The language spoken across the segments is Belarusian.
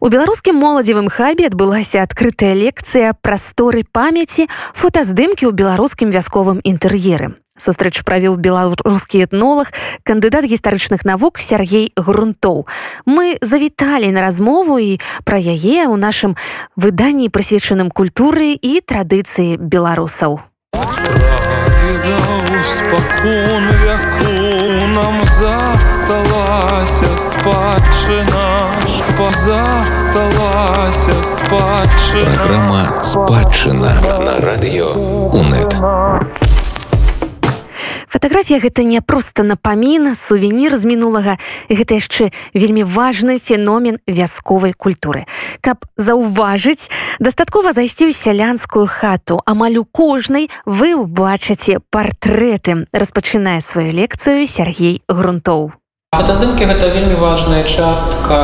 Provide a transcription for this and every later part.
У беларускім моладзевым хабе адбылася адкрытая лекцыя прасторы памяці фотаздымкі ў беларускім вясковым інтэр'еры. Сустрэч правіў беларускі этнолог, кандыдат гістарычных навук Сергей Грунтоў. Мы завіталі на размову і пра яе ў нашым выданні прысвечаным культуры і традыцыі беларусаў. спакон вяку нам засталася спадчына засталася спадчына Праграма спадчына на радыё УНэт. Фатаграфія гэта не проста напамін, сувенір з мінулага, гэта яшчэ вельмі важны феномен вясковай культуры. Каб заўважыць, дастаткова зайсці ў сялянскую хату, амаль у кожнай вы ўбачыце партрэты, распачынае сваю лекцыю Сергей Грунтоў. Фотаздымкі гэта вельмі важная частка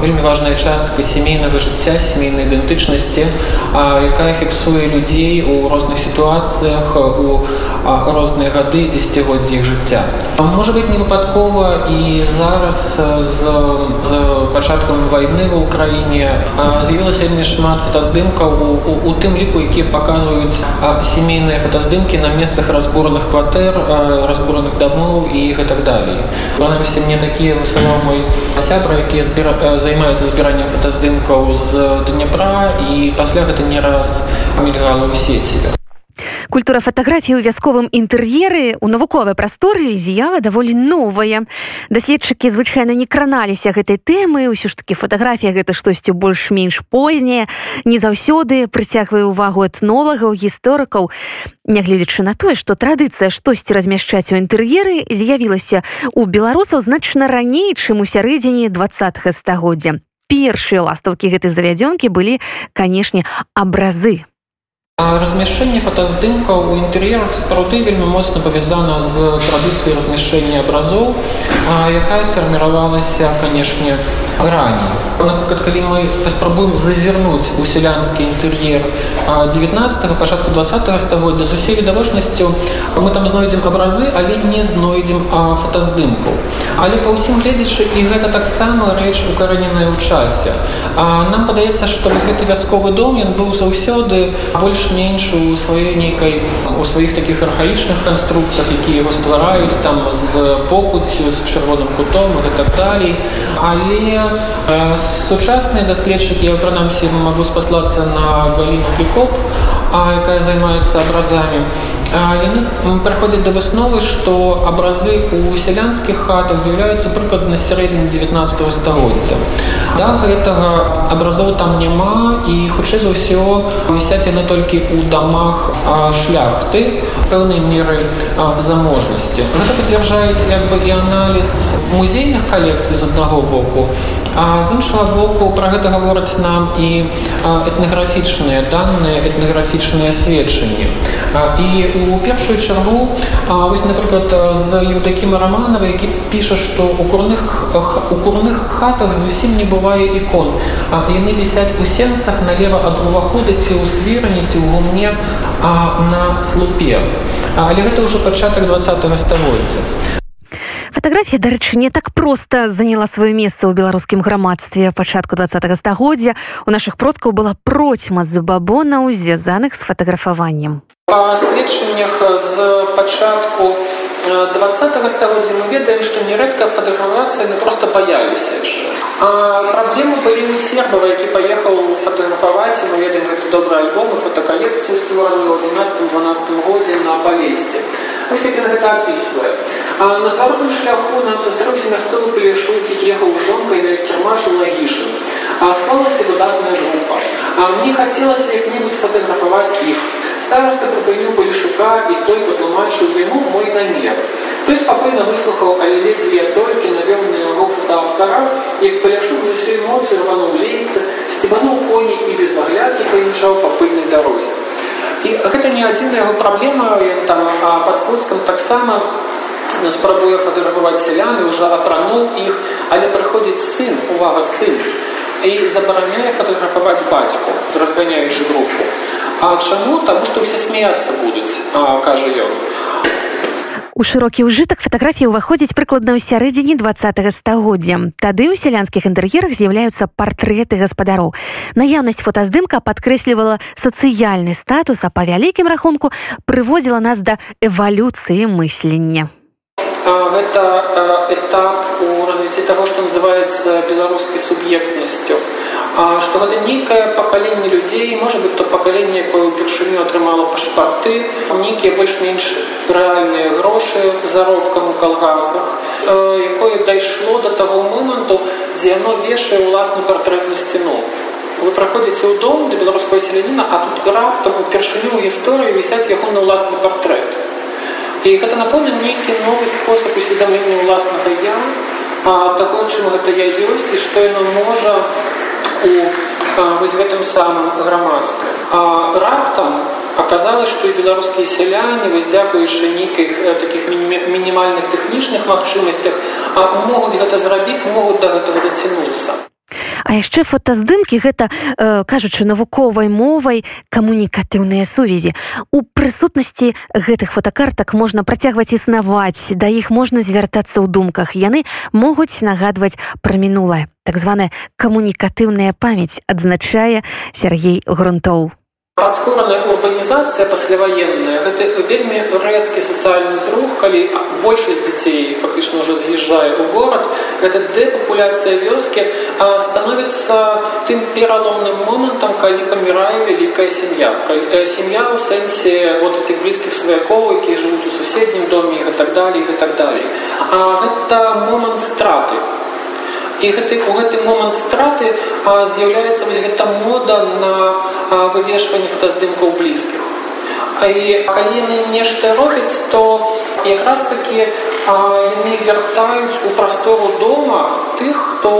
вельмі важная частка сямейнага жыцця сямейнай ідэнтычнасці, якая фіксуе людзей у розных сітуацыях у розныя гады дзесяцігоддзі іх жыцця. Можа быць не выпадкова і зараз з, з пачаткам вайны ва ўкраіне з'явілася вельмі шмат фотаздымкаў у, у, у тым ліку, якія паказваюць сямейныя фотаздымкі на месцах разбураных кватэр, разбураных дамоў і гэтак далей. Прынамсі мне такія высылаў мой сябра, якія збіра... займаюцца збіраннем фотаздымкаў з Днепра і пасля гэта не раз мільгала ў сеці. Культура фатаграфіі ў вясковым інтэр'еры у навуковай прасторы з'ява даволі новая. Даследчыкі звычайна не краналіся гэтай тэмы, ўсё ж такі фатаграфія гэта штосьці больш-менш познее, не заўсёды прыцягвае ўвагу этнолагаў, гісторыкаў. Нягледзячы на тое, што традыцыя штосьці размяшчаць у інтэр'еры з'явілася у беларусаў значна раней, чым у сярэдзіне два стагоддзя. Першыя ластаўкі гэтай завядзёнкі былі, канешне, абразы Размяшчэнне фотаздымкаў у інтэр'ерах сапраўды вельмі моцна павязана з традыцыяй размяшчэння абразоў, якая сфарміравалася, канешне, раней. Напрыклад, калі мы паспрабуем зазірнуць у сялянскі інтэр'ер 19 пачатку 20 стагоддзя з усёй відавочнасцю мы там знойдзем абразы, але не знойдзем фотаздымкаў. Але па ўсім гледзячы і гэта таксама рэч укараненая ў часе. А нам падаецца, што вось гэты вясковы дом ён быў заўсёды больш больш-менш у сваёй нейкай у сваіх такіх архаічных канструктах які яго ствараюць там з покуцю з чырвоным кутом і так далей але э, сучасныя даследчыкі я прынамсі могу спаслацца на галіну флікоп якая займаецца абразамі яны праходзяць да высновы што абразы у сялянскіх хатах з'яўляюцца прыкладна сярэдзіне 19 стагоддзя да гэтага абразоў там няма і хутчэй за ўсё вісяць яны толькі у дамах шляхты пэўнай меры заможнасці гэта пацвярджаюць як бы і аналіз музейных калекцый з аднаго боку А з іншага боку пра гэта гавораць нам і этнаграфічныя даныя этнаграфічныя сведчанні. І у першую чаргу вось напрыклад з Юдакіма раманава, які піша, што у курных у курных хатах зусім не бывае ікон. А яны вісяць у сенцах налева ад увахода ці ў свірані ці ў гумне на слупе. Але гэта ўжо пачатак 20 стагоддзя. Фатаграфія, дарэчы, не так проста заняла сваё месца ў беларускім грамадстве пачатку два стагоддзя. У нашых продкаў была процьма з бабонаў, звязаных з фатаграфаваннем. Па сведчаннях з пачатку два стагоддзя мы ведаем, што нярэдка фатаграфавацца яны проста баяліся яшчэ. Праблемы былі у сербава, які паехаў фатаграфаваць, мы ведаем гэты добры альбом і фотакалекцыю створаны ў 11-12 годзе на палесце. Вось як гэта апісвае. А на заробным шляху нам застроўся мясцовы палешук, які ехаў жонкай на кірмашу лагішын. А склалася выдатная група. А мне хацелася як-небудзь сфотаграфаваць іх. Староста прыпыніў палешука і той патлумачыў яму мой намер. Той спакойна выслухаў, але ледзьве толькі навёў на яго фотоапарат, як паляшук з усёй моцы рвануў лейцы, сцебануў коні і без аглядкі паімчаў па пыльнай дарозе. І гэта не адзіная яго праблема, там пад слуцкам таксама спрабуе фатаграфаваць сяляны уже апрануў іх але прыходзіць сын увага сын і забараняе фатаграфаваць бацьку разганяючы групу А чаму таму што ўсе смяяцца будуць кажа ён У шырокі ўжытак фатаграфіі ўваходзіць прыкладна ў сярэдзіне два стагоддзя. Тады ў сялянскіх інтэр'ерах з'яўляюцца партрэты гаспадароў. Наяўнасць фотаздымка падкрэслівала сацыяльны статус, а па вялікім рахунку прыводзіла нас да эвалюцыі мыслення. Гэта этап у развіцці таго, што называецца беларускай суб'ектнасцю. Што гэта нейкае пакаленне людзей можа быть то пакаленне якое ўпершыню атрымала пашпарты нейкія больш-менш рэальныя грошы заробкам у калгасах якое дайшло до таго моманту дзе яно вешае ўласны партрэт на сцяну. Вы праходзіце ў дом да беларускага селяніна а тут раптам упершыню ў гісторыі вісяць яго на ўласны партрэт і гэта напомня нейкі новы спосаб усведамлення ўласнага я таго чым гэта я ёсць і што яно можа у вось гэтым самым грамадстве а раптам аказалось што і беларускія сяляне вось дзякуючы нейкіх таких мінімальных тэхнічных магчымасцях могуць гэта зрабіць могуць да гэтага дацянуцца А яшчэ фотаздымкі гэта э, кажучы навуковай мовай камунікатыўныя сувязі. У прысутнасці гэтых фотокартак можна працягваць існаваць, да іх можна звяртацца ў думках. Яны могуць нагадваць пра мінулае. Так званая камунікатыўная памяць адзначае Сергей Грунтоў паскораная урбанізацыя пасляваенная гэта вельмі рэзкі сацыяльны зрух калі большасць дзяцей фактычна уже з'язджае ў горад гэта дэпапуляцыя вёскі становіцца тым пераломным момантам калі памірае вялікая сям'я сям'я ў сэнсе вот этих блізкіх сваякоў якія жывуць у суседнім доме і так далее і так далее. А гэта момант страты. І гэты у гэты момант страты з'яўляецца гэта мода на вывешванне фотаздымкаў блізкіх і калі яны нешта робяць то якраз такі яны вяртаюць у прастору дома тых хто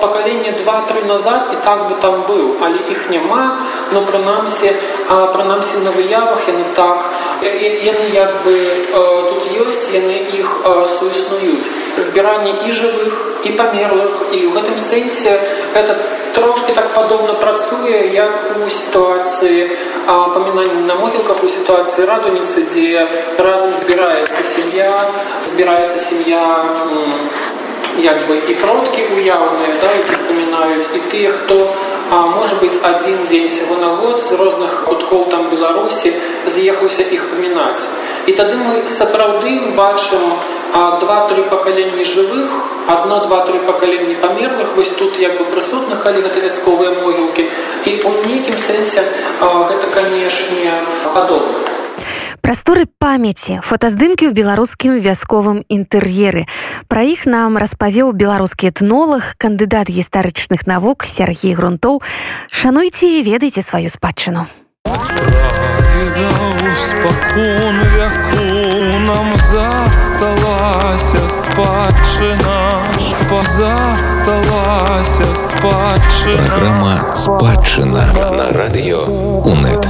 пакаленне два-тры назад і так бы там быў але іх няма но прынамсі прынамсі на выявах яны так яны як бы тут ёсць яны іх суіснуюць збіранне і жывых і памерлых і ў гэтым сэнсе это трошки так падобна працуе як у сітуацыі памінання на могілках у сітуацыі радуніцы дзе разам збіраецца сям'я збіраецца сям'я як бы і продкі уяўныя да якіх памінаюць і тыя хто а можа быть адзін дзень сяго на год з розных куткоў там беларусі з'ехаўся іх памінаць і тады мы сапраўды бачым два-тры пакаленні жывых одно два-тры пакаленні памерлых вось тут як бы прысутных калі гэта вясковыя могілкі і у нейкім сэнсе гэта канешне падобна Прасторы памяці фотаздымкі ў беларускім вясковым інтэр'еры. Пра іх нам распавёў беларускі этнолог, кандыдат гістарычных навук Сергій Грунтоў. Шануйце і ведайце сваю спадчыну. спакон засталася спадчына Праграма спадчына на радыё УНэт.